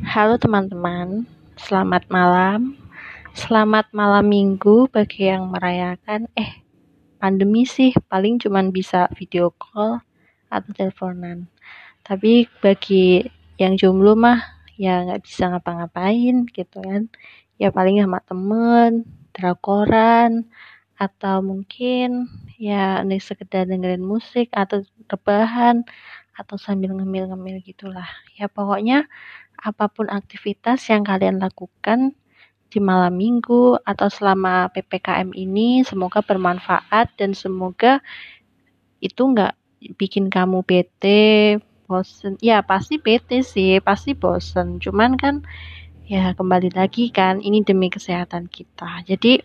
Halo teman-teman, selamat malam. Selamat malam minggu bagi yang merayakan. Eh, pandemi sih paling cuman bisa video call atau teleponan. Tapi bagi yang jomblo mah ya nggak bisa ngapa-ngapain gitu kan. Ya paling sama temen, drakoran, atau mungkin ya nih sekedar dengerin musik atau rebahan atau sambil ngemil-ngemil gitulah. Ya pokoknya apa pun aktivitas yang kalian lakukan di malam minggu atau selama PPKM ini semoga bermanfaat dan semoga itu nggak bikin kamu bete, bosen. Ya pasti bete sih, pasti bosen. Cuman kan ya kembali lagi kan ini demi kesehatan kita. Jadi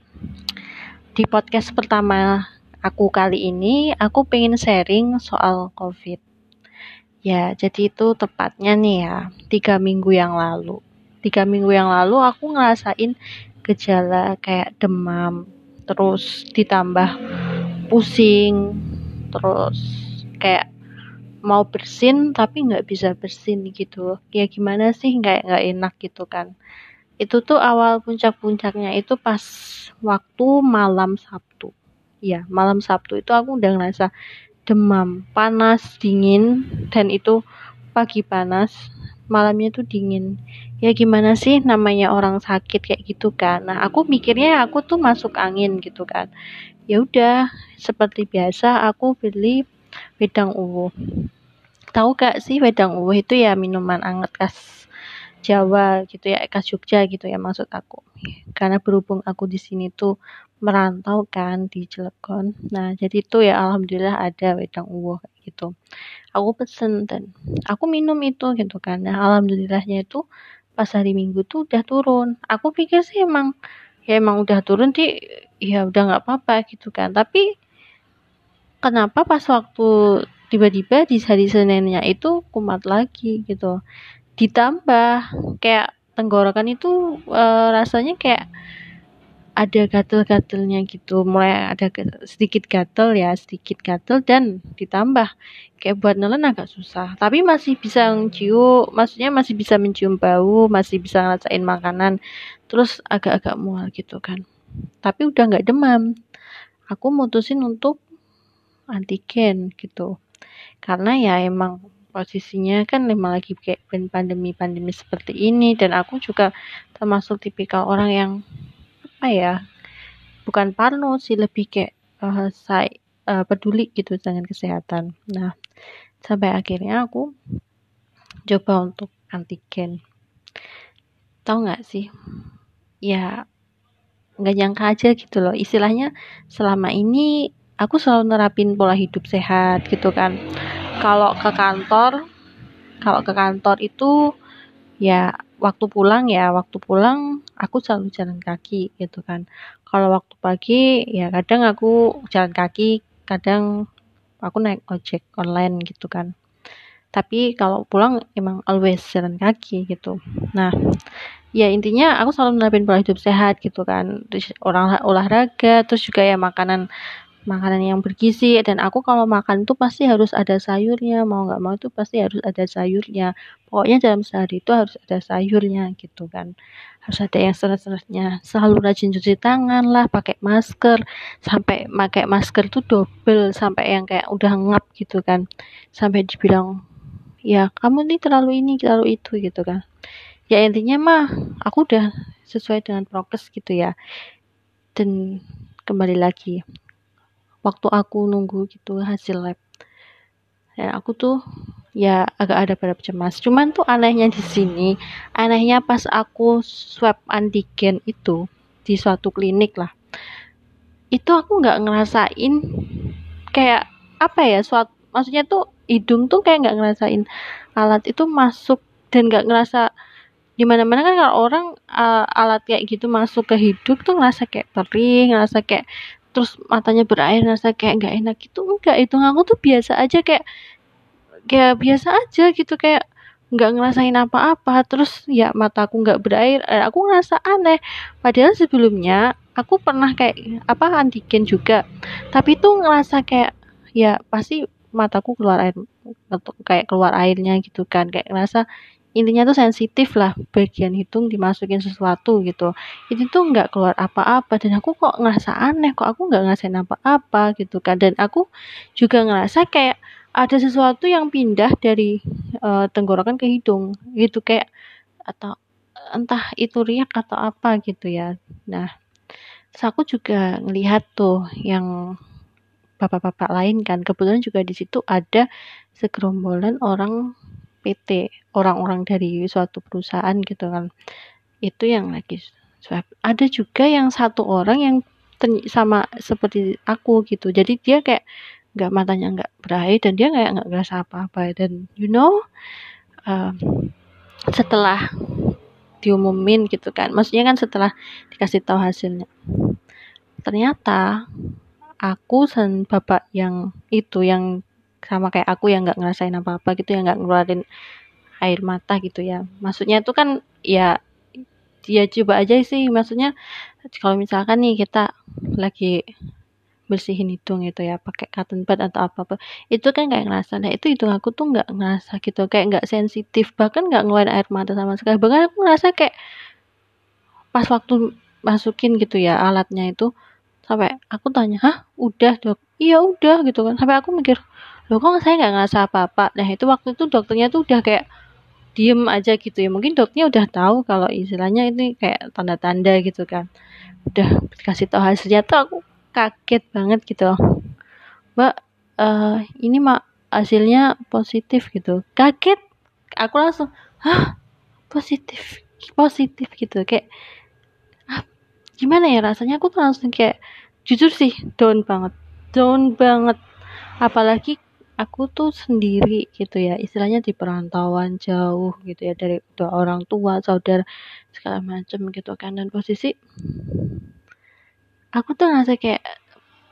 di podcast pertama aku kali ini aku pengen sharing soal COVID. Ya, jadi itu tepatnya nih ya, tiga minggu yang lalu. Tiga minggu yang lalu aku ngerasain gejala kayak demam, terus ditambah pusing, terus kayak mau bersin tapi nggak bisa bersin gitu. Ya gimana sih nggak nggak enak gitu kan. Itu tuh awal puncak-puncaknya itu pas waktu malam Sabtu. Ya, malam Sabtu itu aku udah ngerasa demam, panas, dingin, dan itu pagi panas, malamnya tuh dingin. Ya gimana sih namanya orang sakit kayak gitu kan. Nah, aku mikirnya aku tuh masuk angin gitu kan. Ya udah, seperti biasa aku beli wedang uwu. Tahu gak sih wedang uwu itu ya minuman anget khas Jawa gitu ya, khas Jogja gitu ya maksud aku. Karena berhubung aku di sini tuh merantau kan di Cilegon. Nah, jadi itu ya alhamdulillah ada wedang uwo gitu. Aku pesen dan aku minum itu gitu kan. Nah, alhamdulillahnya itu pas hari Minggu tuh udah turun. Aku pikir sih emang ya emang udah turun sih ya udah nggak apa-apa gitu kan. Tapi kenapa pas waktu tiba-tiba di hari Seninnya itu kumat lagi gitu. Ditambah kayak tenggorokan itu e, rasanya kayak ada gatel-gatelnya gitu. Mulai ada sedikit gatel ya sedikit gatel dan ditambah. Kayak buat nelen agak susah. Tapi masih bisa mencium maksudnya masih bisa mencium bau masih bisa ngerasain makanan. Terus agak-agak mual gitu kan. Tapi udah nggak demam. Aku mutusin untuk antigen gitu. Karena ya emang posisinya kan memang lagi kayak pandemi-pandemi seperti ini dan aku juga termasuk tipikal orang yang apa ya bukan parno sih lebih kayak uh, saya uh, peduli gitu dengan kesehatan. Nah sampai akhirnya aku coba untuk antigen. Tahu nggak sih? Ya nggak nyangka aja gitu loh. Istilahnya selama ini aku selalu nerapin pola hidup sehat gitu kan kalau ke kantor kalau ke kantor itu ya waktu pulang ya waktu pulang aku selalu jalan kaki gitu kan. Kalau waktu pagi ya kadang aku jalan kaki kadang aku naik ojek online gitu kan. Tapi kalau pulang emang always jalan kaki gitu. Nah ya intinya aku selalu menerapin pola hidup sehat gitu kan. Terus orang olahraga terus juga ya makanan makanan yang bergizi dan aku kalau makan tuh pasti harus ada sayurnya mau nggak mau itu pasti harus ada sayurnya. Pokoknya dalam sehari itu harus ada sayurnya gitu kan. Harus ada yang serat-seratnya. Selalu rajin cuci tangan lah pakai masker. Sampai pakai masker tuh double sampai yang kayak udah ngap gitu kan. Sampai dibilang ya kamu nih terlalu ini terlalu itu gitu kan. Ya intinya mah aku udah sesuai dengan prokes gitu ya. Dan kembali lagi waktu aku nunggu gitu hasil lab. Ya aku tuh ya agak ada pada cemas. Cuman tuh anehnya di sini anehnya pas aku swab antigen itu di suatu klinik lah. Itu aku nggak ngerasain kayak apa ya suatu maksudnya tuh hidung tuh kayak nggak ngerasain alat itu masuk dan nggak ngerasa di mana mana kan kalau orang uh, alat kayak gitu masuk ke hidung tuh ngerasa kayak perih ngerasa kayak terus matanya berair rasa kayak nggak enak gitu. Enggak itu aku tuh biasa aja kayak kayak biasa aja gitu kayak nggak ngerasain apa-apa. Terus ya mataku nggak berair. Eh, aku ngerasa aneh. Padahal sebelumnya aku pernah kayak apa antigen juga. Tapi tuh ngerasa kayak ya pasti mataku keluar air kayak keluar airnya gitu kan. Kayak ngerasa intinya tuh sensitif lah bagian hidung dimasukin sesuatu gitu. Itu tuh nggak keluar apa-apa dan aku kok ngerasa aneh kok aku nggak ngerasain apa-apa gitu kan. Dan aku juga ngerasa kayak ada sesuatu yang pindah dari uh, tenggorokan ke hidung gitu kayak atau entah itu riak atau apa gitu ya. Nah terus aku juga ngelihat tuh yang bapak-bapak lain kan. Kebetulan juga di situ ada segerombolan orang PT orang-orang dari suatu perusahaan gitu kan. Itu yang lagi swab ada juga yang satu orang yang sama seperti aku gitu. Jadi dia kayak nggak matanya nggak berair dan dia kayak nggak ngerasa apa-apa. Dan you know uh, setelah diumumin gitu kan. Maksudnya kan setelah dikasih tahu hasilnya. Ternyata aku dan bapak yang itu yang sama kayak aku yang nggak ngerasain apa-apa gitu yang nggak ngeluarin air mata gitu ya. Maksudnya itu kan ya ya coba aja sih. Maksudnya kalau misalkan nih kita lagi bersihin hidung gitu ya pakai cotton bud atau apa apa itu kan kayak ngerasa. Nah itu hidung aku tuh nggak ngerasa gitu kayak nggak sensitif bahkan nggak ngeluarin air mata sama sekali. Bahkan aku ngerasa kayak pas waktu masukin gitu ya alatnya itu sampai aku tanya hah udah dok? Iya udah gitu kan. Sampai aku mikir loh kok saya nggak ngerasa apa-apa? Nah itu waktu itu dokternya tuh udah kayak diem aja gitu ya. Mungkin dokternya udah tahu kalau istilahnya ini kayak tanda-tanda gitu kan. Udah kasih tahu hasilnya tuh aku kaget banget gitu mbak uh, ini mak hasilnya positif gitu. Kaget. Aku langsung hah? Positif? Positif gitu. Kayak ah, gimana ya rasanya? Aku tuh langsung kayak jujur sih down banget. Down banget. Apalagi aku tuh sendiri gitu ya istilahnya di perantauan jauh gitu ya dari dua orang tua saudara segala macam gitu kan. Dan posisi aku tuh ngerasa kayak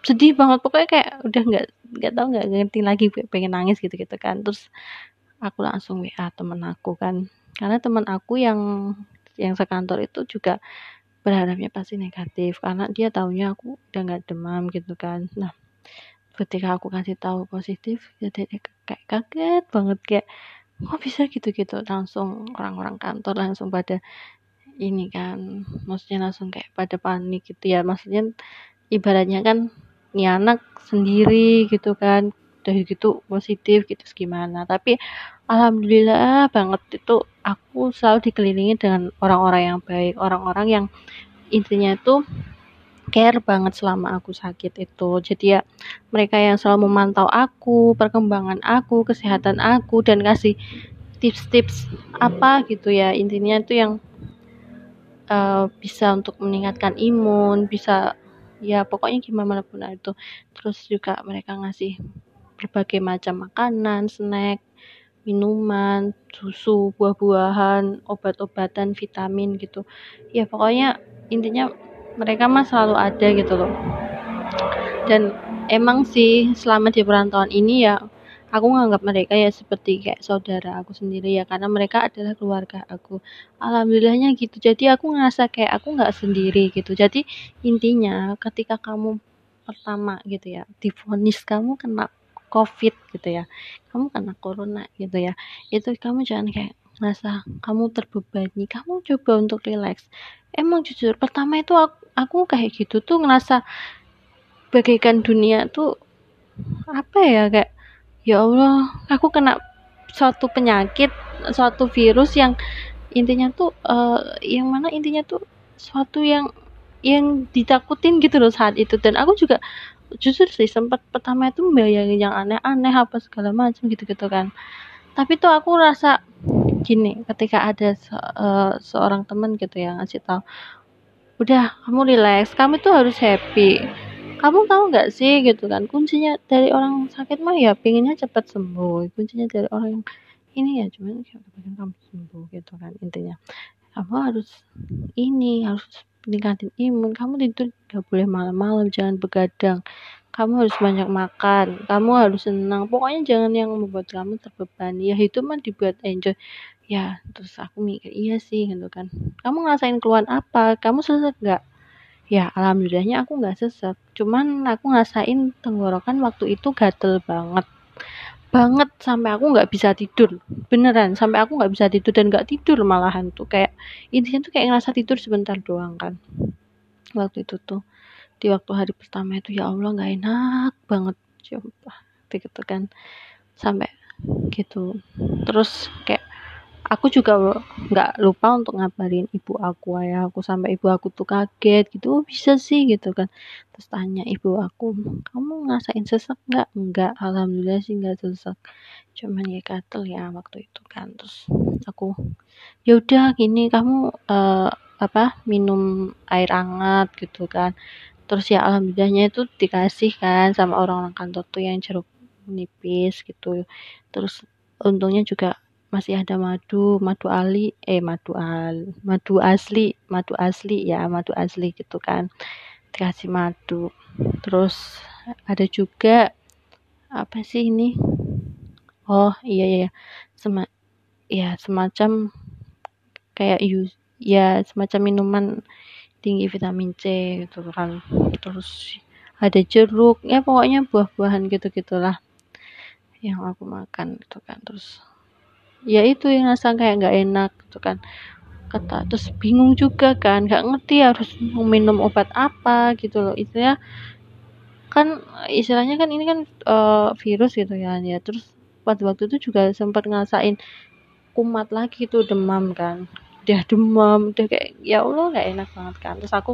sedih banget pokoknya kayak udah nggak nggak tahu nggak ngerti lagi pengen nangis gitu gitu kan. Terus aku langsung wa temen aku kan. Karena teman aku yang yang sekantor itu juga berharapnya pasti negatif karena dia taunya aku udah nggak demam gitu kan. Nah ketika aku kasih tahu positif ya kayak kaget banget kayak kok bisa gitu-gitu? Langsung orang-orang kantor langsung pada ini kan maksudnya langsung kayak pada panik gitu ya. Maksudnya ibaratnya kan ini anak sendiri gitu kan dari gitu positif gitu gimana? Tapi alhamdulillah banget itu aku selalu dikelilingi dengan orang-orang yang baik orang-orang yang intinya itu care banget selama aku sakit itu. Jadi ya mereka yang selalu memantau aku perkembangan aku kesehatan aku dan kasih tips-tips apa gitu ya. Intinya itu yang uh, bisa untuk meningkatkan imun bisa ya pokoknya gimana pun itu. Terus juga mereka ngasih berbagai macam makanan snack minuman susu buah-buahan obat-obatan vitamin gitu. Ya pokoknya intinya mereka mah selalu ada gitu loh. Dan emang sih selama di perantauan ini ya aku nganggap mereka ya seperti kayak saudara aku sendiri ya karena mereka adalah keluarga aku. Alhamdulillahnya gitu. Jadi aku ngerasa kayak aku nggak sendiri gitu. Jadi intinya ketika kamu pertama gitu ya difonis kamu kena covid gitu ya kamu kena corona gitu ya itu kamu jangan kayak ngerasa kamu terbebani kamu coba untuk relax. Emang jujur pertama itu aku, aku kayak gitu tuh ngerasa bagaikan dunia tuh apa ya kayak ya Allah aku kena suatu penyakit suatu virus yang intinya tuh uh, yang mana intinya tuh suatu yang yang ditakutin gitu loh saat itu. Dan aku juga jujur sih sempat pertama itu membayangin yang aneh-aneh apa segala macam gitu-gitu kan. Tapi tuh aku rasa gini ketika ada se uh, seorang teman gitu yang ngasih tahu udah kamu relax kamu tuh harus happy. Kamu tahu nggak sih? gitu kan. Kuncinya dari orang sakit mah ya pinginnya cepat sembuh. Kuncinya dari orang yang ini ya cuman pengen kamu sembuh gitu kan intinya. Kamu harus ini harus meningkatin imun. Kamu tidur nggak boleh malam-malam jangan begadang kamu harus banyak makan kamu harus senang. Pokoknya jangan yang membuat kamu terbebani. Ya itu mah dibuat enjoy. Ya terus aku mikir iya sih gitu kan. Kamu ngerasain keluhan apa? Kamu sesek nggak? Ya alhamdulillahnya aku nggak sesek. Cuman aku ngerasain tenggorokan waktu itu gatel banget. Banget sampai aku nggak bisa tidur. Beneran sampai aku nggak bisa tidur dan nggak tidur malahan tuh. Kayak intinya tuh kayak ngerasa tidur sebentar doang kan waktu itu tuh di waktu hari pertama itu ya Allah nggak enak banget. Coba gitu kan. Sampai gitu. Terus kayak aku juga nggak lupa untuk ngabarin ibu aku ayah aku sampai ibu aku tuh kaget gitu oh, bisa sih gitu kan. Terus tanya ibu aku kamu ngerasain sesak nggak? Nggak alhamdulillah sih nggak sesak. Cuman ya gatel ya waktu itu kan. Terus aku ya udah gini kamu uh, apa minum air hangat gitu kan terus ya alhamdulillahnya itu dikasih kan sama orang-orang kantor tuh yang jeruk nipis gitu. Terus untungnya juga masih ada madu madu ali eh madu al madu asli madu asli ya madu asli gitu kan. Dikasih madu. Terus ada juga apa sih ini? Oh iya iya Sema ya semacam kayak ya semacam minuman tinggi vitamin C gitu kan. Terus ada jeruk ya pokoknya buah-buahan gitu gitulah yang aku makan gitu kan. Terus ya itu yang rasa kayak nggak enak gitu kan. Kata terus bingung juga kan nggak ngerti harus minum obat apa gitu loh. Istilahnya kan istilahnya kan ini kan uh, virus gitu ya ya. Terus pada waktu itu juga sempat ngerasain kumat lagi tuh demam kan udah demam udah kayak ya Allah nggak enak banget kan. Terus aku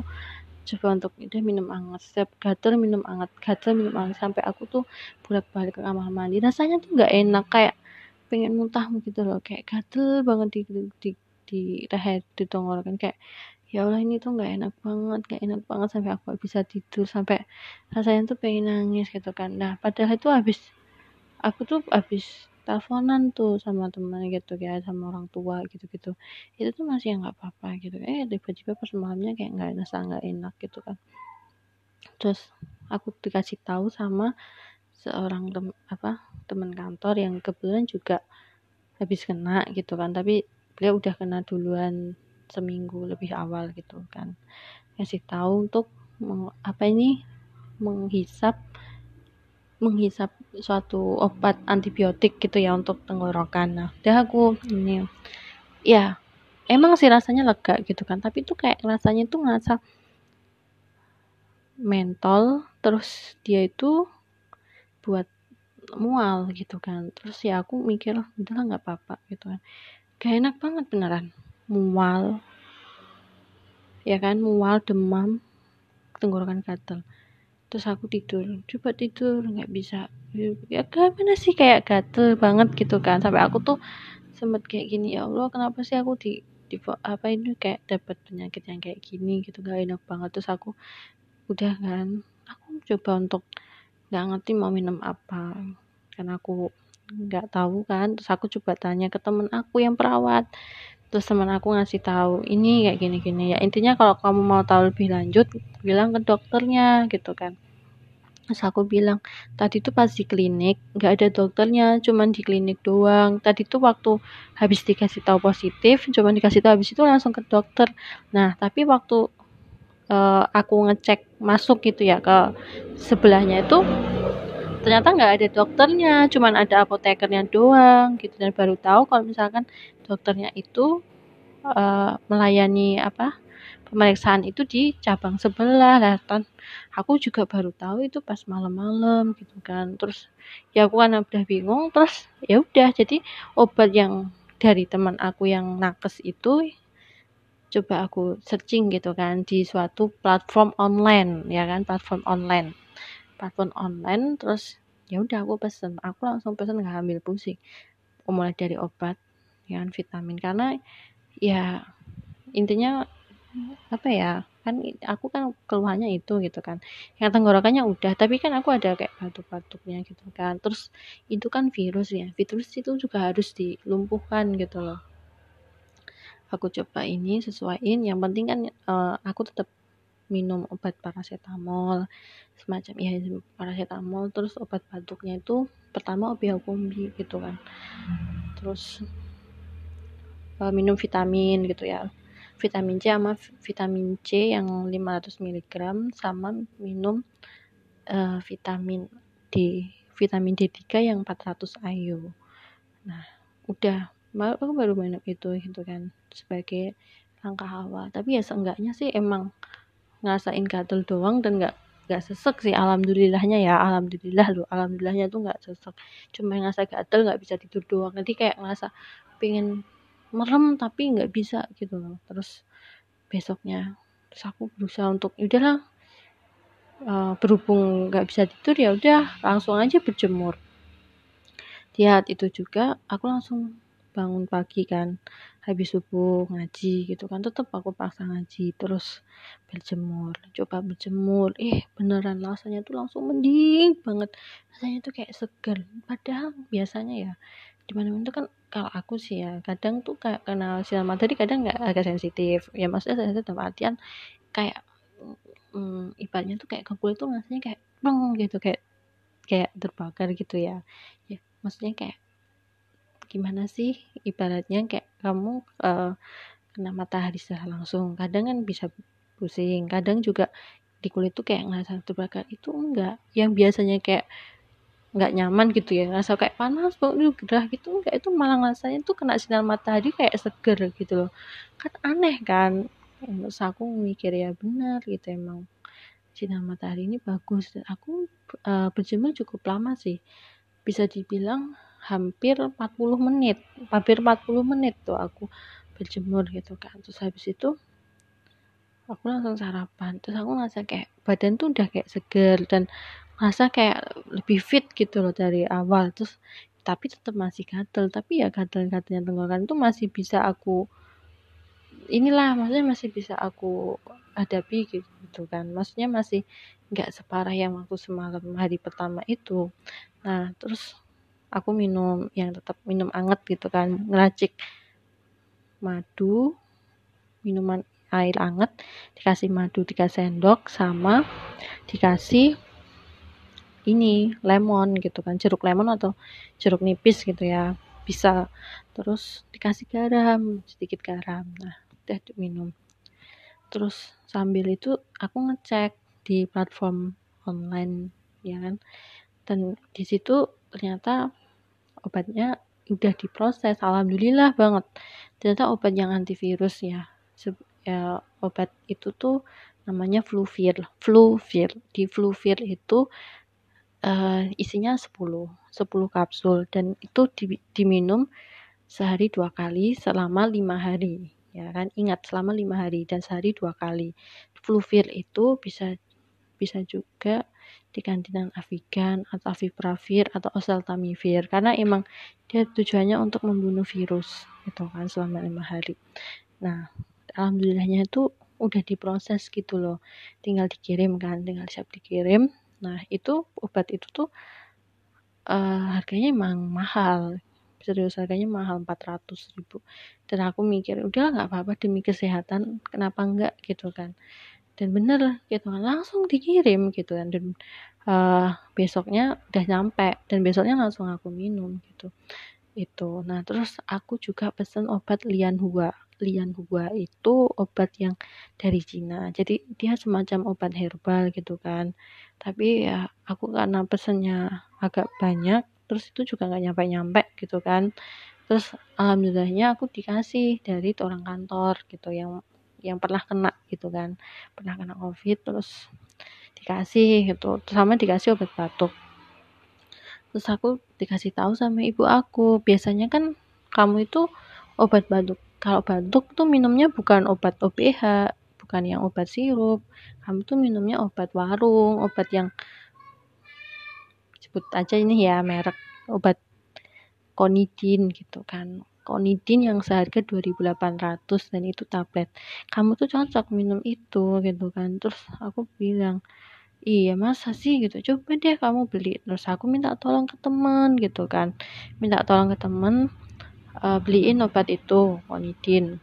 coba untuk udah minum hangat setiap gatel minum hangat gatel minum hangat sampai aku tuh bolak balik ke kamar mandi. Rasanya tuh nggak enak kayak pengen muntah gitu loh. Kayak gatel banget di di di, di leher di tenggorokan kayak ya Allah ini tuh nggak enak banget nggak enak banget. Sampai aku bisa tidur. Sampai rasanya tuh pengen nangis gitu kan. Nah padahal itu habis aku tuh habis teleponan tuh sama teman gitu ya sama orang tua gitu gitu itu tuh masih nggak apa-apa gitu. Eh tiba-tiba pas malamnya kayak nggak rasa nggak enak gitu kan. Terus aku dikasih tahu sama seorang tem apa teman kantor yang kebetulan juga habis kena gitu kan. Tapi beliau udah kena duluan seminggu lebih awal gitu kan. Kasih tahu untuk apa ini menghisap menghisap suatu obat antibiotik gitu ya untuk tenggorokan. Nah udah aku ini ya emang sih rasanya lega gitu kan. Tapi itu kayak rasanya tuh ngerasa mentol terus dia itu buat mual gitu kan. Terus ya aku mikir udahlah nggak apa-apa gitu kan. Gak enak banget beneran. Mual. Ya kan mual demam tenggorokan gatel terus aku tidur. Coba tidur nggak bisa. Ya gimana sih? Kayak gatel banget gitu kan. Sampai aku tuh sempet kayak gini ya Allah kenapa sih aku di, di apa ini kayak dapat penyakit yang kayak gini gitu gak enak banget. Terus aku udah kan aku coba untuk nggak ngerti mau minum apa. Karena aku nggak tahu kan. Terus aku coba tanya ke temen aku yang perawat terus teman aku ngasih tahu ini kayak gini-gini ya intinya kalau kamu mau tahu lebih lanjut bilang ke dokternya gitu kan. Terus aku bilang tadi tuh pas di klinik nggak ada dokternya cuman di klinik doang. Tadi tuh waktu habis dikasih tahu positif cuman dikasih tahu habis itu langsung ke dokter. Nah tapi waktu uh, aku ngecek masuk gitu ya ke sebelahnya itu ternyata nggak ada dokternya cuman ada apotekernya doang gitu. Dan baru tahu kalau misalkan dokternya itu uh, melayani apa pemeriksaan itu di cabang sebelah lah. Kan aku juga baru tahu itu pas malam-malam gitu kan. Terus ya aku kan udah bingung terus ya udah jadi obat yang dari teman aku yang nakes itu coba aku searching gitu kan di suatu platform online ya kan platform online. Platform online terus ya udah aku pesen. Aku langsung pesen nggak ambil pusing. Mulai dari obat ya vitamin. Karena ya intinya apa ya kan aku kan keluhannya itu gitu kan. Yang tenggorokannya udah tapi kan aku ada kayak batuk-batuknya gitu kan. Terus itu kan virus ya. Virus itu juga harus dilumpuhkan gitu loh. Aku coba ini sesuaiin. Yang penting kan uh, aku tetap minum obat paracetamol semacam ya paracetamol. Terus obat batuknya itu pertama kombi gitu kan. Terus uh, minum vitamin gitu ya. Vitamin C sama vitamin C yang 500 mg sama minum uh, vitamin D vitamin D3 yang 400 IU nah udah. Aku baru minum itu gitu kan sebagai langkah awal. Tapi ya seenggaknya sih emang ngerasain gatel doang dan nggak nggak sesek sih. Alhamdulillahnya ya alhamdulillah loh. Alhamdulillahnya tuh nggak sesek. Cuma ngerasa gatel nggak bisa tidur doang. Nanti kayak ngerasa pengen merem tapi nggak bisa gitu loh. Terus besoknya terus aku berusaha untuk ya udahlah uh, berhubung nggak bisa tidur ya udah langsung aja berjemur. Lihat itu juga aku langsung bangun pagi kan habis subuh ngaji gitu kan tetap aku paksa ngaji terus berjemur coba berjemur. Eh beneran rasanya tuh langsung mending banget. Rasanya tuh kayak segar padahal biasanya ya di mana itu kan kalau aku sih ya kadang tuh kayak kena sinar matahari kadang nggak agak sensitif. Ya maksudnya sensitif dalam artian kayak hmm, ibaratnya tuh kayak ke kulit tuh rasanya kayak plong gitu kayak kayak terbakar gitu ya. Ya maksudnya kayak gimana sih ibaratnya kayak kamu uh, kena matahari secara langsung. Kadang kan bisa pusing kadang juga di kulit tuh kayak ngerasa terbakar. Itu enggak. Yang biasanya kayak nggak nyaman gitu ya. Rasa kayak panas bau gerah gitu. Enggak itu malah rasanya tuh kena sinar matahari kayak seger gitu loh. Kan aneh kan? Terus aku mikir ya benar gitu emang. Sinar matahari ini bagus. Dan aku uh, berjemur cukup lama sih. Bisa dibilang hampir 40 menit. Hampir 40 menit tuh aku berjemur gitu kan. Terus habis itu aku langsung sarapan. Terus aku ngerasa kayak badan tuh udah kayak seger dan merasa kayak lebih fit gitu loh dari awal. Terus tapi tetap masih gatel. Tapi ya gatel-gatelnya tenggorokan itu masih bisa aku inilah maksudnya masih bisa aku hadapi gitu kan. Maksudnya masih nggak separah yang waktu semalam hari pertama itu. Nah terus aku minum yang tetap minum anget gitu kan ngeracik madu minuman air anget dikasih madu dikasih sendok sama dikasih ini lemon gitu kan jeruk lemon atau jeruk nipis gitu ya bisa. Terus dikasih garam sedikit garam nah udah minum terus sambil itu aku ngecek di platform online ya kan. Dan di situ ternyata obatnya udah diproses alhamdulillah banget. Ternyata obat yang antivirus ya ya obat itu tuh namanya Fluvir Fluvir di Fluvir itu uh, isinya 10, 10 kapsul dan itu di, diminum sehari dua kali selama lima hari ya kan? Ingat selama lima hari dan sehari dua kali. Fluvir itu bisa bisa juga diganti dengan avigan atau avipravir atau oseltamivir karena emang dia tujuannya untuk membunuh virus gitu kan selama lima hari. Nah alhamdulillahnya itu udah diproses gitu loh. Tinggal dikirim kan tinggal siap dikirim Nah, itu obat itu tuh uh, harganya emang mahal. Serius harganya mahal 400 ribu. Dan aku mikir, udah nggak apa-apa demi kesehatan, kenapa enggak gitu kan. Dan bener gitu kan, langsung dikirim gitu kan. Dan uh, besoknya udah nyampe, dan besoknya langsung aku minum gitu. Itu. Nah, terus aku juga pesen obat lian hua lian hua itu obat yang dari Cina. Jadi dia semacam obat herbal gitu kan tapi ya aku karena pesennya agak banyak terus itu juga nggak nyampe-nyampe gitu kan. Terus alhamdulillahnya aku dikasih dari orang kantor gitu yang yang pernah kena gitu kan. Pernah kena covid terus dikasih gitu. Terus sama dikasih obat batuk. Terus aku dikasih tahu sama ibu aku biasanya kan kamu itu obat batuk. Kalau batuk tuh minumnya bukan obat OBH bukan yang obat sirup. Kamu tuh minumnya obat warung obat yang sebut aja ini ya merek obat konidin gitu kan. Konidin yang seharga 2800 dan itu tablet. Kamu tuh cocok minum itu gitu kan. Terus aku bilang iya masa sih? gitu. Coba deh kamu beli. Terus aku minta tolong ke temen gitu kan. Minta tolong ke temen uh, beliin obat itu konidin.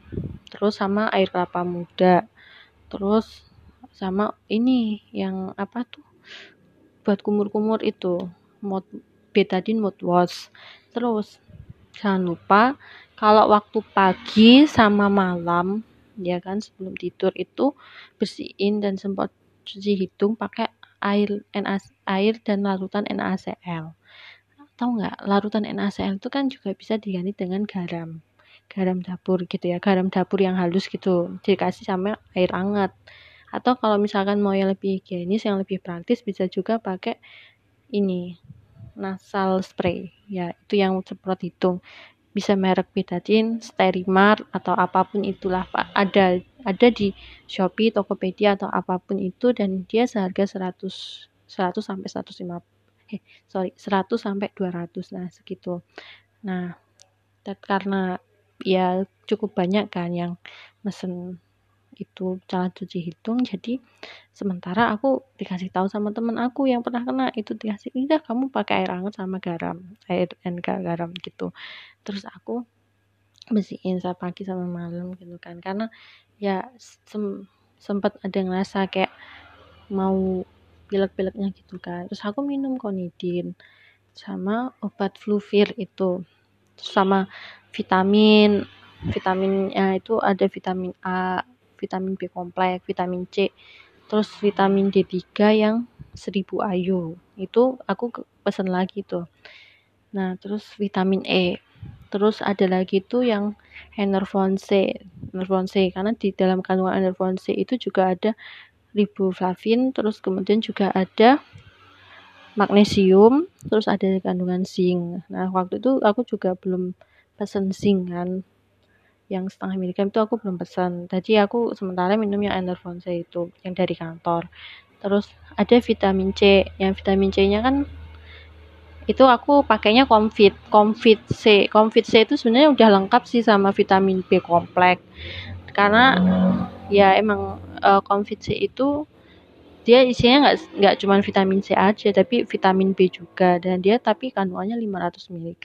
Terus sama air kelapa muda terus sama ini yang apa tuh? Buat kumur-kumur itu mod betadine mouthwash terus jangan lupa kalau waktu pagi sama malam ya kan sebelum tidur itu bersihin dan sempat cuci hidung pakai air NaC, air dan larutan NaCl tahu nggak larutan NaCl itu kan juga bisa diganti dengan garam garam dapur gitu ya garam dapur yang halus gitu dikasih sama air hangat. Atau kalau misalkan mau yang lebih higienis yang lebih praktis bisa juga pakai ini nasal spray. Ya itu yang semprot hidung bisa merek betadine, sterimar atau apa pun itulah. Ada ada di Shopee, Tokopedia atau apa pun itu dan dia seharga 100 100 sampai 150 eh sorry 100 sampai 200 nah segitu. Nah karena ya cukup banyak kan yang mesen itu cara cuci hidung jadi sementara aku dikasih tahu sama temen aku yang pernah kena itu dikasih udah kamu pakai air hangat sama garam air dan garam gitu. Terus aku bersihin saat pagi sama malam gitu kan. Karena ya sem sempat ada ngerasa kayak mau pilek-pileknya gitu kan. Terus aku minum konidin sama obat fluvir itu. Sama vitamin. Vitaminnya itu ada vitamin A vitamin B kompleks vitamin C terus vitamin D3 yang 1000 ayu. Itu aku pesen lagi tuh. Nah terus vitamin E. Terus ada lagi tuh yang enervon C enervon C. Karena di dalam kandungan enervon C itu juga ada riboflavin, terus kemudian juga ada magnesium, terus ada kandungan zinc. Nah, waktu itu aku juga belum pesan zinc kan. Yang setengah miligram itu aku belum pesan. Tadi aku sementara minum yang Enervonse itu, yang dari kantor. Terus ada vitamin C. Yang vitamin C-nya kan itu aku pakainya Comfit, Comfit C. Comfit C itu sebenarnya udah lengkap sih sama vitamin B kompleks. Karena ya emang uh, Comfit C itu dia isinya nggak nggak cuma vitamin C aja tapi vitamin B juga dan dia tapi kandungannya 500 mg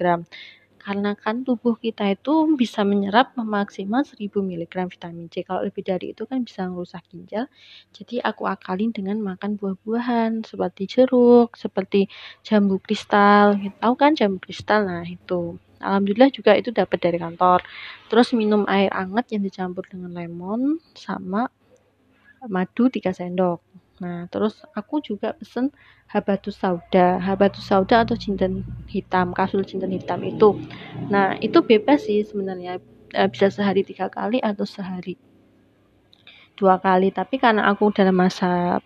karena kan tubuh kita itu bisa menyerap maksimal 1000 mg vitamin C. Kalau lebih dari itu kan bisa merusak ginjal. Jadi aku akalin dengan makan buah-buahan seperti jeruk seperti jambu kristal. Tahu kan jambu kristal? Nah itu. Alhamdulillah juga itu dapat dari kantor. Terus minum air hangat yang dicampur dengan lemon sama madu 3 sendok. Nah, terus aku juga pesen habatus sauda, habatus sauda atau jinten hitam, kasul jinten hitam itu. Nah, itu bebas sih sebenarnya e, bisa sehari tiga kali atau sehari dua kali. Tapi karena aku dalam masa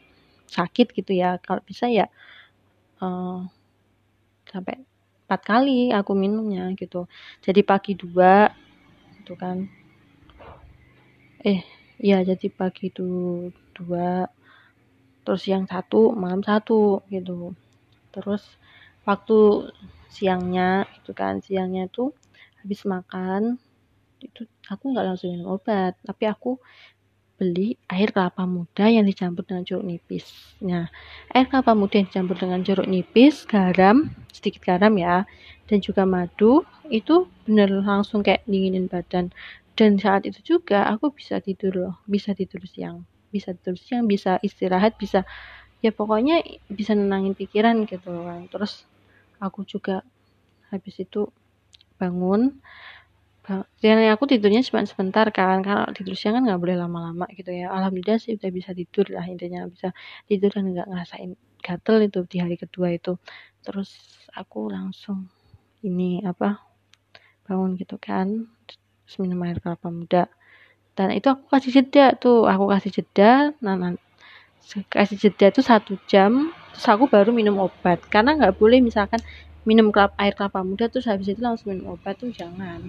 sakit gitu ya, kalau bisa ya uh, sampai empat kali aku minumnya gitu. Jadi pagi dua, itu kan. Eh, Iya, jadi pagi itu dua, terus siang satu, malam satu gitu. Terus waktu siangnya itu kan siangnya tuh habis makan itu aku nggak langsung minum obat, tapi aku beli air kelapa muda yang dicampur dengan jeruk nipis. Nah, air kelapa muda yang dicampur dengan jeruk nipis, garam, sedikit garam ya, dan juga madu itu bener langsung kayak dinginin badan dan saat itu juga aku bisa tidur loh bisa tidur siang bisa tidur siang bisa istirahat bisa ya pokoknya bisa nenangin pikiran gitu kan terus aku juga habis itu bangun dan aku tidurnya cuma sebentar kan karena tidur siang kan nggak boleh lama-lama gitu ya. Alhamdulillah sih udah bisa tidur lah intinya bisa tidur dan nggak ngerasain gatel itu di hari kedua itu. Terus aku langsung ini apa bangun gitu kan minum air kelapa muda dan itu aku kasih jeda tuh. Aku kasih jeda nah, nah kasih jeda tuh satu jam. Terus aku baru minum obat. Karena nggak boleh misalkan minum kelapa, air kelapa muda terus habis itu langsung minum obat tuh jangan.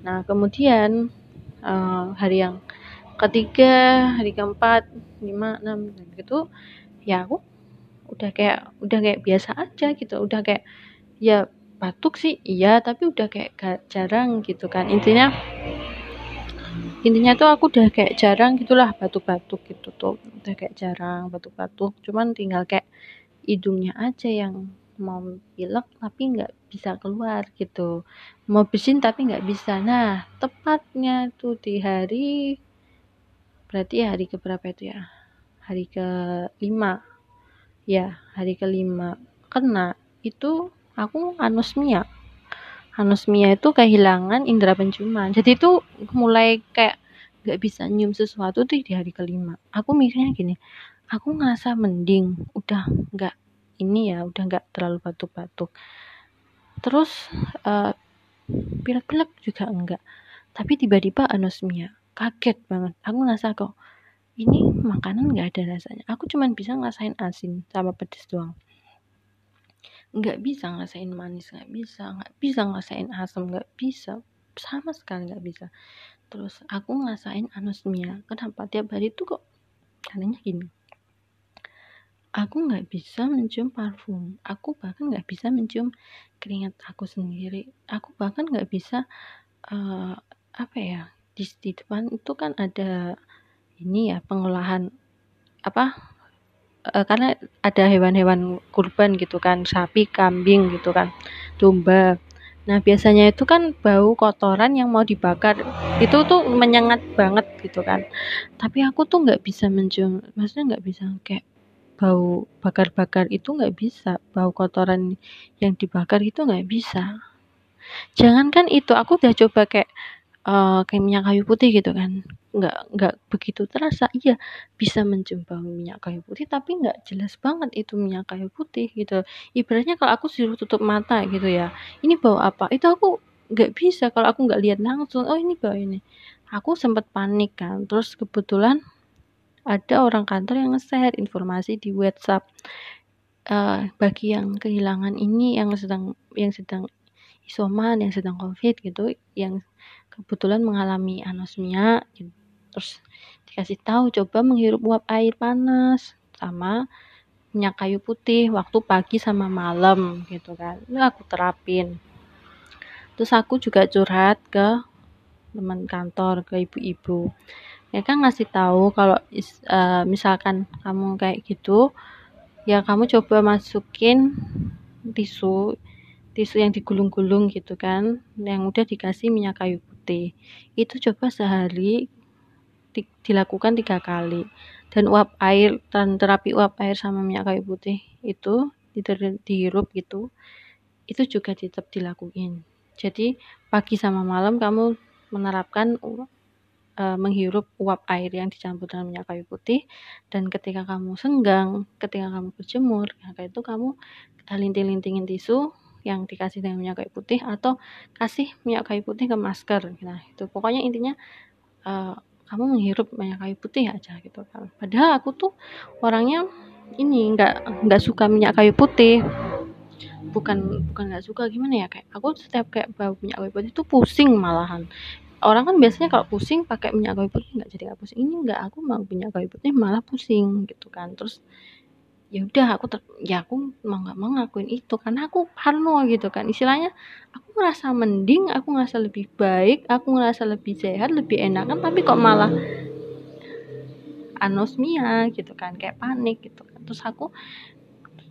Nah kemudian uh, hari yang ketiga hari keempat lima enam gitu ya aku udah kayak udah kayak biasa aja gitu. Udah kayak ya batuk sih iya tapi udah kayak gak jarang gitu kan. Intinya intinya tuh aku udah kayak jarang gitulah batuk-batuk gitu tuh. Udah kayak jarang batuk-batuk cuman tinggal kayak hidungnya aja yang mau pilek tapi nggak bisa keluar gitu. Mau bersin tapi nggak bisa. Nah tepatnya tuh di hari berarti hari keberapa itu ya? Hari ke lima ya hari kelima kena itu aku anosmia anosmia itu kehilangan indera penciuman. Jadi itu mulai kayak gak bisa nyium sesuatu tuh di hari kelima. Aku mikirnya gini aku ngerasa mending udah nggak ini ya udah nggak terlalu batuk-batuk. Terus uh, pilek-pilek juga enggak tapi tiba-tiba anosmia kaget banget. Aku ngerasa kok ini makanan nggak ada rasanya. Aku cuman bisa ngerasain asin sama pedes doang nggak bisa ngerasain manis nggak bisa nggak bisa ngerasain asam nggak bisa. Sama sekali nggak bisa. Terus aku ngerasain anosmia. Kenapa? Tiap hari tuh kok anehnya gini. Aku nggak bisa mencium parfum. Aku bahkan nggak bisa mencium keringat aku sendiri. Aku bahkan nggak bisa uh, apa ya di, di depan itu kan ada ini ya pengolahan apa uh, karena ada hewan-hewan kurban gitu kan sapi kambing gitu kan domba Nah, biasanya itu kan bau kotoran yang mau dibakar. Itu tuh menyengat banget gitu kan. Tapi aku tuh nggak bisa mencium, maksudnya nggak bisa kayak bau bakar-bakar itu nggak bisa. Bau kotoran yang dibakar itu nggak bisa. Jangankan itu, aku udah coba kayak uh, kayak minyak kayu putih gitu kan. Nggak nggak begitu terasa. Iya bisa mencium bau minyak kayu putih tapi nggak jelas banget itu minyak kayu putih gitu. Ibaratnya kalau aku suruh tutup mata gitu ya ini bau apa? Itu aku nggak bisa. Kalau aku nggak lihat langsung oh ini bau ini. Aku sempat panik kan. Terus kebetulan ada orang kantor yang nge-share informasi di WhatsApp uh, bagi yang kehilangan ini yang sedang yang sedang isoman yang sedang covid gitu yang kebetulan mengalami anosmia gitu. Terus dikasih tahu coba menghirup uap air panas sama minyak kayu putih waktu pagi sama malam gitu kan. Ini aku terapin. Terus aku juga curhat ke teman kantor ke ibu-ibu. Kan ngasih tahu kalau uh, misalkan kamu kayak gitu ya kamu coba masukin tisu tisu yang digulung-gulung gitu kan yang udah dikasih minyak kayu putih itu coba sehari dilakukan tiga kali. Dan uap air dan terapi uap air sama minyak kayu putih itu dihirup gitu itu juga tetap dilakuin. Jadi pagi sama malam kamu menerapkan uh, menghirup uap air yang dicampur dengan minyak kayu putih dan ketika kamu senggang ketika kamu berjemur maka itu kamu linting-lintingin tisu yang dikasih dengan minyak kayu putih atau kasih minyak kayu putih ke masker. Nah itu. Pokoknya intinya uh, kamu menghirup minyak kayu putih aja gitu kan. Padahal aku tuh orangnya ini nggak nggak suka minyak kayu putih. Bukan bukan nggak suka gimana ya kayak aku setiap kayak bau minyak kayu putih itu pusing malahan. Orang kan biasanya kalau pusing pakai minyak kayu putih nggak jadi nggak pusing. Ini nggak aku mau minyak kayu putih malah pusing gitu kan. Terus ya udah aku ter ya aku mau nggak mau ngakuin itu karena aku parno gitu kan. Istilahnya aku ngerasa mending aku ngerasa lebih baik aku ngerasa lebih sehat lebih enak kan tapi kok malah anosmia gitu kan kayak panik gitu kan. Terus aku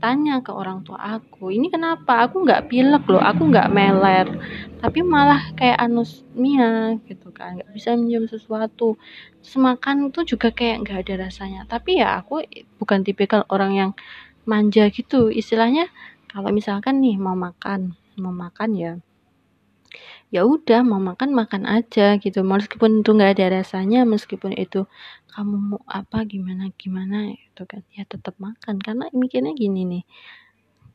tanya ke orang tua aku ini kenapa? Aku nggak pilek loh aku nggak meler. Tapi malah kayak anosmia gitu kan nggak bisa minum sesuatu. Semakan itu juga kayak nggak ada rasanya. Tapi ya aku bukan tipikal orang yang manja gitu. Istilahnya kalau misalkan nih mau makan mau makan ya ya udah mau makan makan aja gitu. Meskipun itu nggak ada rasanya meskipun itu kamu mau apa gimana gimana itu kan. Ya tetap makan. Karena mikirnya gini nih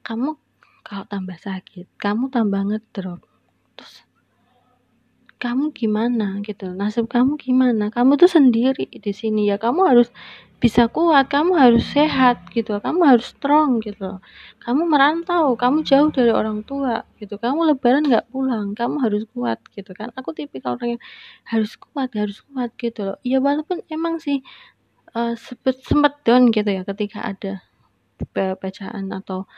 kamu kalau tambah sakit kamu tambah ngedrop terus kamu gimana gitu. Nasib kamu gimana? Kamu tuh sendiri di sini ya. Kamu harus bisa kuat, kamu harus sehat gitu, kamu harus strong gitu. Kamu merantau, kamu jauh dari orang tua gitu, kamu lebaran nggak pulang, kamu harus kuat gitu kan. Aku tipikal orang yang harus kuat, harus kuat gitu loh. Ya walaupun emang sih uh, sempet, sempet down gitu ya ketika ada bacaan atau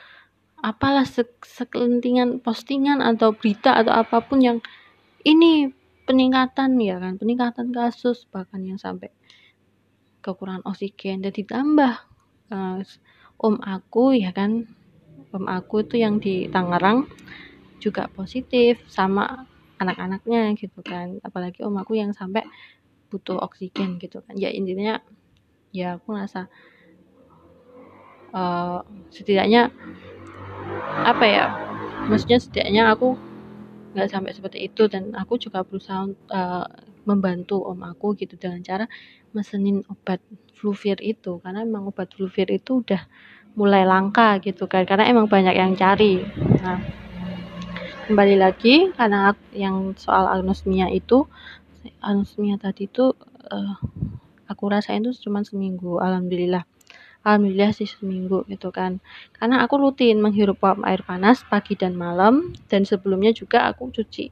apalah sekelintingan postingan atau berita atau apa pun yang ini peningkatan ya kan peningkatan kasus bahkan yang sampai kekurangan oksigen. Dan ditambah uh, om aku ya kan om aku itu yang di Tangerang juga positif sama anak-anaknya gitu kan. Apalagi om aku yang sampai butuh oksigen gitu kan. Ya intinya ya aku ngerasa uh, setidaknya apa ya maksudnya setidaknya aku nggak sampai seperti itu. Dan aku juga berusaha uh, membantu om aku gitu dengan cara mesenin obat fluvir itu. Karena memang obat fluvir itu udah mulai langka gitu kan. Karena emang banyak yang cari. Nah kembali lagi karena yang soal anosmia itu anosmia tadi itu uh, aku rasain tuh cuma seminggu alhamdulillah alhamdulillah sih seminggu gitu kan. Karena aku rutin menghirup air panas pagi dan malam dan sebelumnya juga aku cuci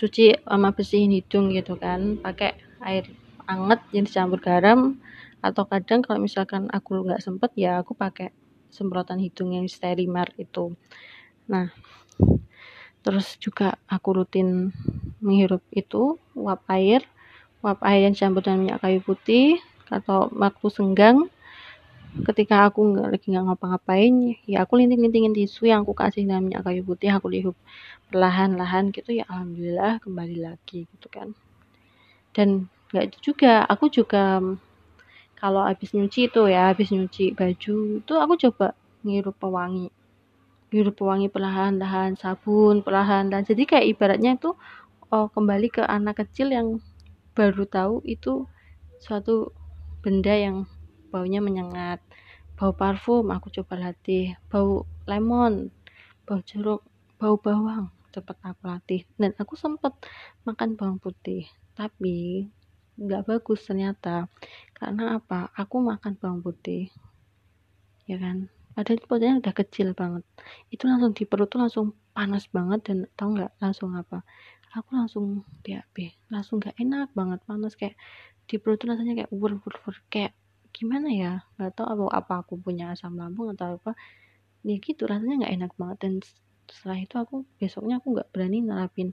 cuci sama bersihin hidung gitu kan pakai air anget yang dicampur garam atau kadang kalau misalkan aku nggak sempet ya aku pakai semprotan hidung yang sterimar itu. Nah terus juga aku rutin menghirup itu uap air uap air yang dicampur dengan minyak kayu putih atau waktu senggang ketika aku nggak lagi nggak ngapa-ngapain ya aku linting-lintingin tisu yang aku kasih dengan minyak kayu putih aku lihat perlahan-lahan gitu ya alhamdulillah kembali lagi gitu kan. Dan nggak itu juga aku juga kalau habis nyuci itu ya habis nyuci baju itu aku coba ngirup pewangi. Ngirup pewangi perlahan-lahan sabun perlahan-lahan. Jadi kayak ibaratnya itu oh, kembali ke anak kecil yang baru tahu itu suatu benda yang baunya menyengat. Bau parfum aku coba latih. Bau lemon bau jeruk bau bawang cepet aku latih. Dan aku sempet makan bawang putih tapi nggak bagus ternyata. Karena apa? Aku makan bawang putih ya kan? Padahal potnya udah kecil banget. Itu langsung di perut tuh langsung panas banget dan tau nggak langsung apa? Aku langsung BAB langsung nggak enak banget panas kayak di perut tuh rasanya kayak ur ur ur kayak gimana ya? Nggak tahu apa apa aku punya asam lambung atau apa. Ya gitu rasanya nggak enak banget. Dan setelah itu aku besoknya aku nggak berani nerapin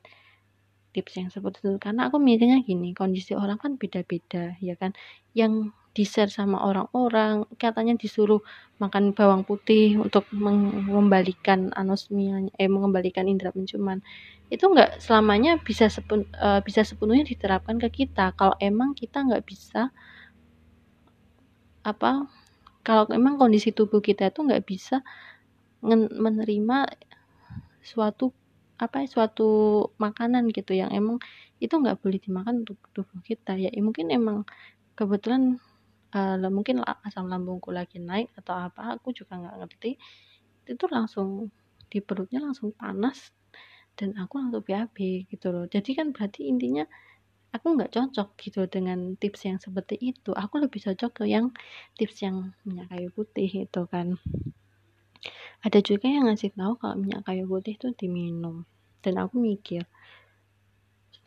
tips yang seperti itu. Karena aku mikirnya gini kondisi orang kan beda-beda ya kan? Yang di share sama orang-orang katanya disuruh makan bawang putih untuk mengembalikan anosmia eh mengembalikan indera penciuman. Itu nggak selamanya bisa sepun, uh, bisa sepenuhnya diterapkan ke kita. Kalau emang kita nggak bisa apa kalau memang kondisi tubuh kita itu nggak bisa menerima suatu apa suatu makanan gitu yang emang itu nggak boleh dimakan untuk tubuh kita. Ya mungkin emang kebetulan uh, mungkin asam lambungku lagi naik atau apa aku juga nggak ngerti. Itu langsung di perutnya langsung panas dan aku langsung BAB gitu loh. Jadi kan berarti intinya aku nggak cocok gitu dengan tips yang seperti itu. Aku lebih cocok ke yang tips yang minyak kayu putih itu kan. Ada juga yang ngasih tahu kalau minyak kayu putih itu diminum. Dan aku mikir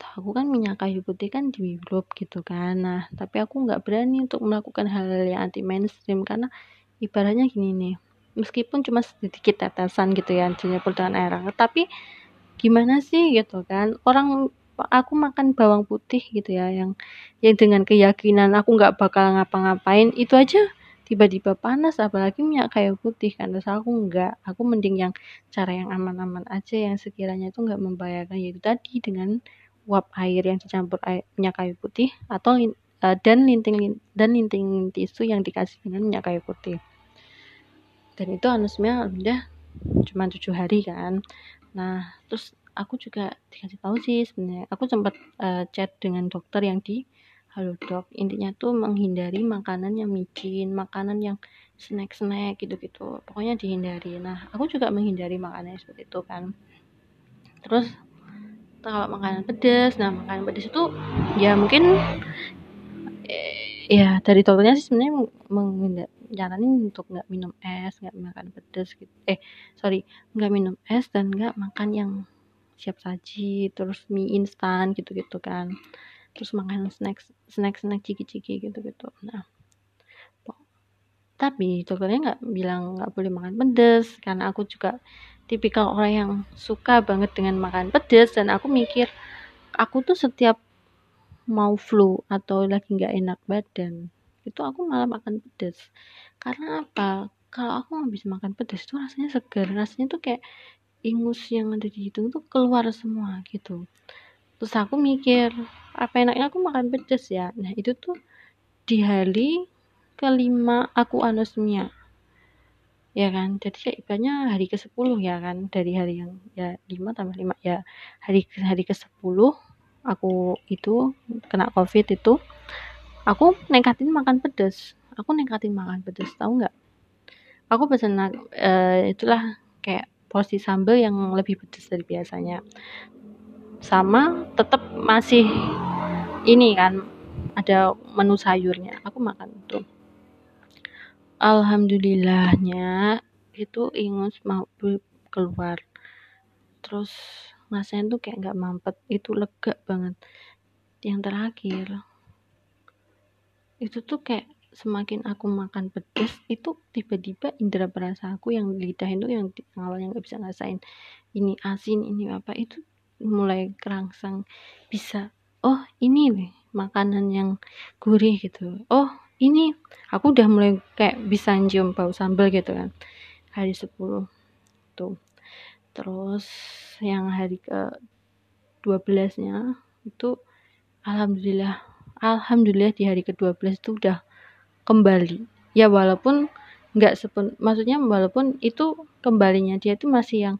aku kan minyak kayu putih kan dihirup gitu kan. Nah tapi aku nggak berani untuk melakukan hal-hal yang anti mainstream karena ibaratnya gini nih meskipun cuma sedikit tetesan gitu ya dinyepul dengan air tapi gimana sih gitu kan? Orang aku makan bawang putih gitu ya yang yang dengan keyakinan aku nggak bakal ngapa-ngapain itu aja tiba-tiba panas apalagi minyak kayu putih kan. Terus aku nggak aku mending yang cara yang aman-aman aja yang sekiranya itu nggak membahayakan yaitu tadi dengan uap air yang dicampur air, minyak kayu putih atau uh, dan linting dan linting tisu yang dikasih dengan minyak kayu putih. Dan itu anosmia udah cuma tujuh hari kan. Nah terus aku juga dikasih tahu sih sebenarnya. Aku sempat uh, chat dengan dokter yang di halo dok intinya tuh menghindari makanan yang micin makanan yang snack snack gitu gitu pokoknya dihindari. Nah aku juga menghindari makanan seperti itu kan. Terus kalau makanan pedas nah makanan pedas itu ya mungkin eh, ya dari dokternya sih sebenarnya menghindari untuk nggak minum es nggak makan pedas gitu. Eh sorry nggak minum es dan nggak makan yang siap saji terus mie instan gitu gitu kan. Terus makan snack snack snack ciki ciki gitu gitu nah tapi dokternya nggak bilang nggak boleh makan pedas karena aku juga tipikal orang yang suka banget dengan makan pedas dan aku mikir aku tuh setiap mau flu atau lagi nggak enak badan itu aku malah makan pedas karena apa? Kalau aku nggak bisa makan pedas itu rasanya segar rasanya tuh kayak ingus yang ada di hidung tuh keluar semua gitu. Terus aku mikir apa enaknya aku makan pedas ya? Nah itu tuh di hari kelima aku anosmia. Ya kan? Jadi kayak hari ke 10 ya kan? Dari hari yang ya 5 tambah 5 ya hari hari ke 10 aku itu kena covid itu aku nekatin makan pedas. Aku nekatin makan pedas tahu nggak? Aku pesen uh, itulah kayak porsi sambal yang lebih pedas dari biasanya. Sama tetap masih ini kan ada menu sayurnya. Aku makan tuh alhamdulillahnya itu ingus mau keluar. Terus rasanya tuh kayak nggak mampet. Itu lega banget. Yang terakhir itu tuh kayak semakin aku makan pedas itu tiba-tiba indera perasa aku yang lidah itu yang awalnya nggak bisa ngasain ini asin ini apa itu mulai kerangsang. Bisa oh ini nih makanan yang gurih gitu. Oh ini aku udah mulai kayak bisa cium bau sambal gitu kan hari 10 tuh. Terus yang hari ke 12 nya itu alhamdulillah alhamdulillah di hari ke-12 itu udah kembali. Ya walaupun nggak sepun maksudnya walaupun itu kembalinya dia itu masih yang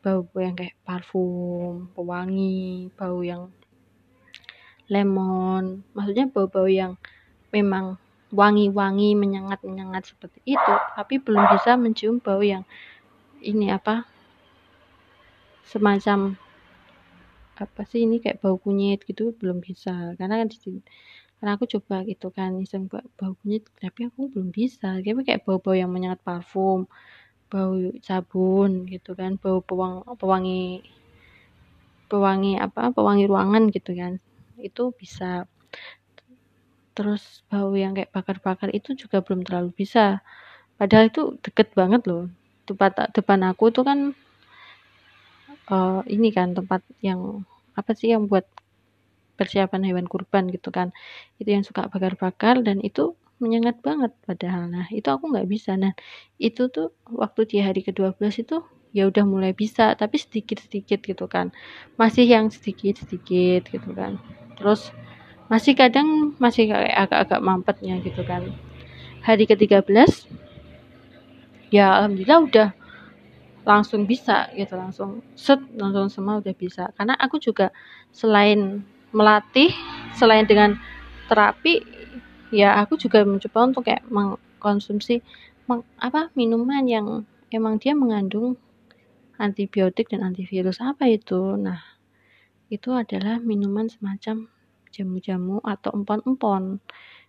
bau-bau yang kayak parfum pewangi bau yang lemon. Maksudnya bau-bau yang memang wangi-wangi menyengat-menyengat seperti itu tapi belum bisa mencium bau yang ini apa semacam apa sih ini kayak bau kunyit gitu belum bisa. Karena kan di karena aku coba gitu kan iseng bau kunyit tapi aku belum bisa. Tapi kayak bau-bau yang menyengat parfum bau sabun gitu kan bau pewang, pewangi pewangi apa pewangi ruangan gitu kan. Itu bisa. Terus bau yang kayak bakar-bakar itu juga belum terlalu bisa. Padahal itu deket banget loh. Tempat depan aku tuh kan uh, ini kan tempat yang apa sih yang buat persiapan hewan kurban gitu kan. Itu yang suka bakar-bakar dan itu menyengat banget padahal. Nah itu aku nggak bisa. Nah itu tuh waktu di hari ke-12 itu ya udah mulai bisa tapi sedikit-sedikit gitu kan. Masih yang sedikit-sedikit gitu kan. Terus masih kadang masih kayak agak-agak mampetnya gitu kan. Hari ke-13 ya alhamdulillah udah langsung bisa gitu langsung set langsung semua udah bisa. Karena aku juga selain melatih selain dengan terapi ya aku juga mencoba untuk kayak mengkonsumsi meng, apa minuman yang emang dia mengandung antibiotik dan antivirus. Apa itu? Nah itu adalah minuman semacam jamu-jamu atau empon-empon.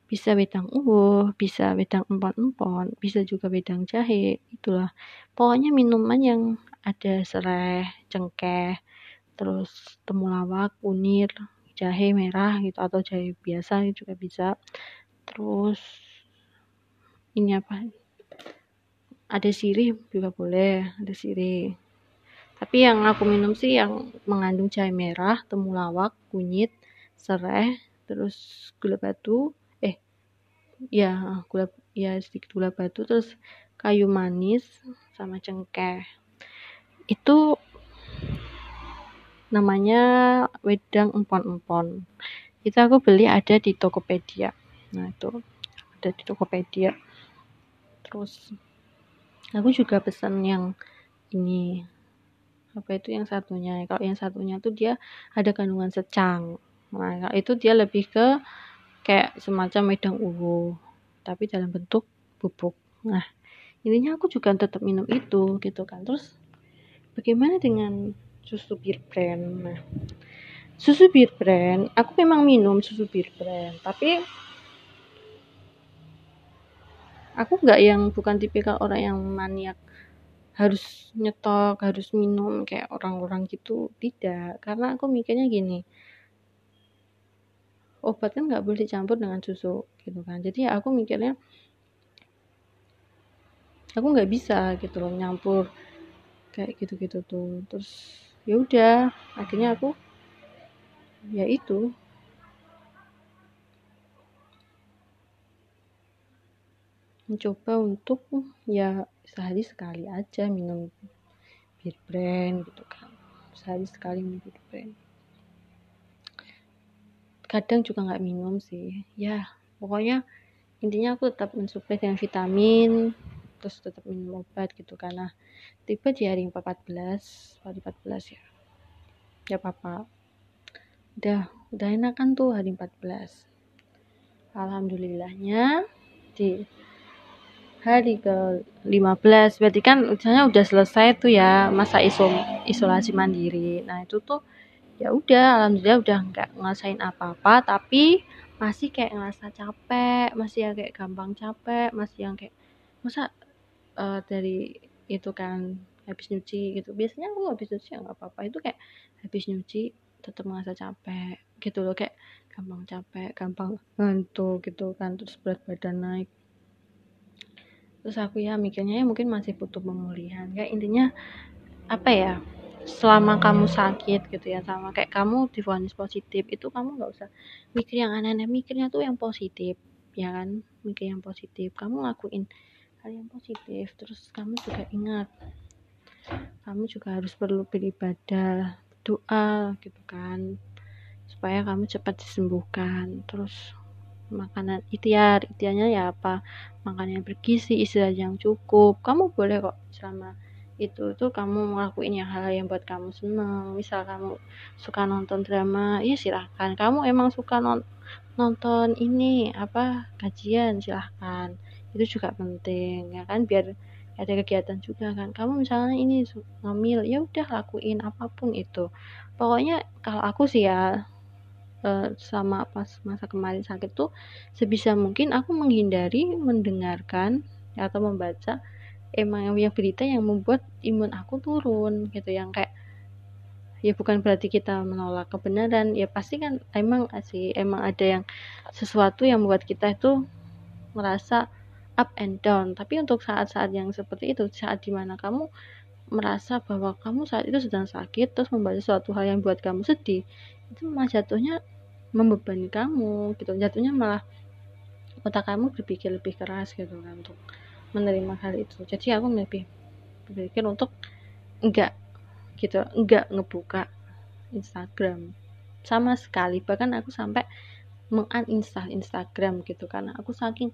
Bisa wedang uwuh, bisa wedang empon-empon, bisa juga wedang jahe, itulah. Pokoknya minuman yang ada serai, cengkeh, terus temulawak, kunir, jahe merah gitu atau jahe biasa juga bisa. Terus ini apa? Ada sirih juga boleh ada sirih. Tapi yang aku minum sih yang mengandung jahe merah temulawak kunyit serai terus gula batu eh ya gula ya sedikit gula batu terus kayu manis sama cengkeh. Itu namanya wedang empon-empon. Itu aku beli ada di Tokopedia. Nah itu ada di Tokopedia. Terus aku juga pesan yang ini. Apa itu yang satunya? Kalau yang satunya tuh dia ada kandungan secang. Nah itu dia lebih ke kayak semacam wedang uwu tapi dalam bentuk bubuk. Nah intinya aku juga tetap minum itu gitu kan. Terus bagaimana dengan susu bir brand. Nah susu bir brand aku memang minum susu bir brand tapi aku nggak yang bukan tipikal orang yang maniak harus nyetok harus minum kayak orang-orang gitu. Tidak karena aku mikirnya gini obat kan nggak boleh dicampur dengan susu gitu kan. Jadi aku mikirnya aku nggak bisa gitu loh nyampur kayak gitu-gitu tuh. Terus ya udah akhirnya aku ya itu. Mencoba untuk ya sehari sekali aja minum bir brand gitu kan. Sehari sekali minum bir brand. Kadang juga nggak minum sih. Ya pokoknya intinya aku tetap mensuplai dengan vitamin terus tetap minum obat gitu karena tiba di hari 14 hari 14 ya. Ya papa. Udah udah enakan tuh hari 14 alhamdulillahnya di hari ke 15 berarti kan misalnya udah selesai tuh ya masa isom isolasi mandiri. Nah itu tuh ya udah alhamdulillah udah nggak ngerasain apa-apa tapi masih kayak ngerasa capek masih yang kayak gampang capek masih yang kayak masa uh, dari itu kan habis nyuci gitu. Biasanya aku habis nyuci ya apa-apa. Itu kayak habis nyuci tetap merasa capek gitu loh. Kayak gampang capek gampang ngantuk gitu kan terus berat badan naik. Terus aku ya mikirnya ya mungkin masih butuh pemulihan. Kayak intinya apa ya selama kamu sakit gitu ya sama kayak kamu difonis positif itu kamu nggak usah mikir yang aneh-aneh. Mikirnya tuh yang positif ya kan? Mikir yang positif. Kamu ngakuin hal yang positif. Terus kamu juga ingat kamu juga harus perlu beribadah doa gitu kan supaya kamu cepat disembuhkan. Terus makanan ikhtiar ikhtiarnya ya apa? Makanan yang bergizi istirahat yang cukup. Kamu boleh kok selama itu tuh kamu ngelakuin yang hal yang buat kamu seneng. Misal kamu suka nonton drama ya silahkan. Kamu emang suka non nonton ini apa kajian silahkan itu juga penting ya kan? Biar ada kegiatan juga kan. Kamu misalnya ini ngambil ya udah lakuin apa pun itu. Pokoknya kalau aku sih ya uh, sama pas masa kemarin sakit tuh sebisa mungkin aku menghindari mendengarkan atau membaca emang yang berita yang membuat imun aku turun gitu. Yang kayak ya bukan berarti kita menolak kebenaran ya pasti kan emang sih emang ada yang sesuatu yang membuat kita itu merasa up and down. Tapi untuk saat-saat yang seperti itu saat di mana kamu merasa bahwa kamu saat itu sedang sakit terus membaca suatu hal yang buat kamu sedih itu malah jatuhnya membebani kamu gitu. Jatuhnya malah otak kamu berpikir lebih keras gitu kan untuk menerima hal itu. Jadi aku lebih berpikir untuk enggak gitu enggak ngebuka Instagram. Sama sekali bahkan aku sampai menguninstall Instagram gitu karena aku saking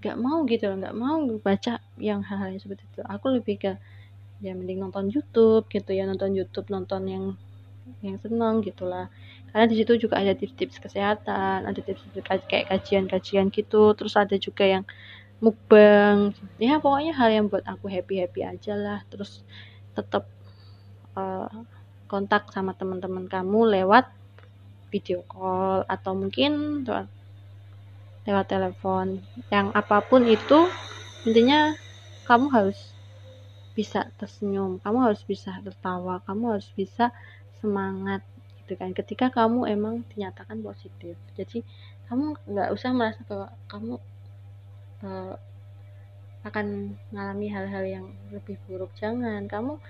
nggak mau gitu loh nggak mau baca yang hal-hal yang seperti itu. Aku lebih ke ya mending nonton YouTube gitu ya nonton YouTube nonton yang yang seneng gitulah karena di situ juga ada tips-tips kesehatan ada tips kayak kajian-kajian gitu. Terus ada juga yang mukbang. Ya pokoknya hal yang buat aku happy happy aja lah. Terus tetap uh, kontak sama teman-teman kamu lewat video call atau mungkin lewat, telepon. Yang apa pun itu intinya kamu harus bisa tersenyum kamu harus bisa tertawa kamu harus bisa semangat gitu kan. Ketika kamu emang dinyatakan positif. Jadi kamu nggak usah merasa bahwa kamu uh, akan mengalami hal-hal yang lebih buruk. Jangan. Kamu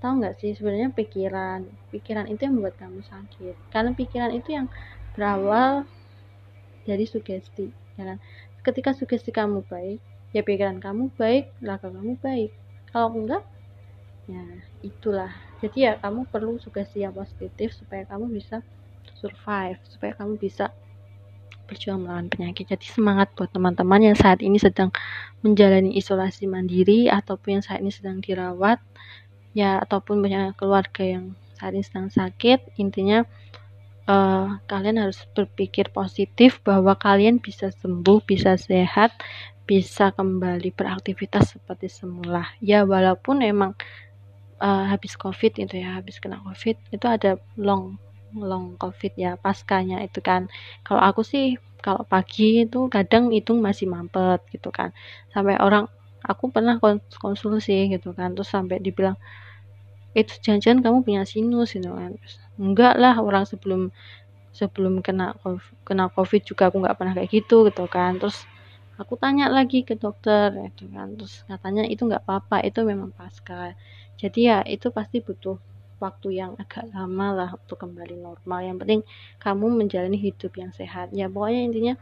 tahu nggak sih sebenarnya pikiran? Pikiran itu yang membuat kamu sakit. Karena pikiran itu yang berawal dari sugesti kan ketika sugesti kamu baik ya pikiran kamu baik laku kamu baik. Kalau enggak ya itulah. Jadi ya kamu perlu sugesti yang positif supaya kamu bisa survive supaya kamu bisa berjuang melawan penyakit. Jadi semangat buat teman-teman yang saat ini sedang menjalani isolasi mandiri ataupun yang saat ini sedang dirawat ya ataupun punya keluarga yang saat ini sedang sakit. Intinya uh, kalian harus berpikir positif bahwa kalian bisa sembuh bisa sehat bisa kembali beraktivitas seperti semula. Ya walaupun emang uh, habis covid itu ya habis kena covid itu ada long long covid ya paskanya itu kan. Kalau aku sih kalau pagi itu kadang hitung masih mampet gitu kan. Sampai orang aku pernah konsulsi gitu kan. Terus sampai dibilang itu janjian kamu punya sinus gitu kan enggak lah orang sebelum sebelum kena kena covid juga aku nggak pernah kayak gitu gitu kan. Terus aku tanya lagi ke dokter itu kan. Terus katanya itu nggak apa-apa itu memang pasca. Jadi ya itu pasti butuh waktu yang agak lama lah untuk kembali normal. Yang penting kamu menjalani hidup yang sehat. Ya pokoknya intinya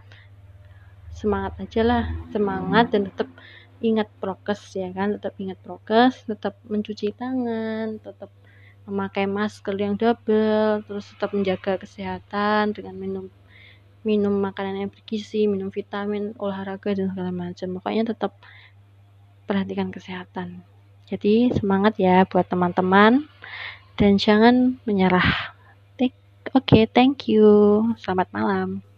semangat aja lah. Semangat dan tetap ingat prokes ya kan. Tetap ingat prokes tetap mencuci tangan tetap memakai masker yang double terus tetap menjaga kesehatan dengan minum minum makanan yang bergizi minum vitamin olahraga dan segala macam pokoknya tetap perhatikan kesehatan jadi semangat ya buat teman-teman dan jangan menyerah. Oke, okay, thank you. Selamat malam.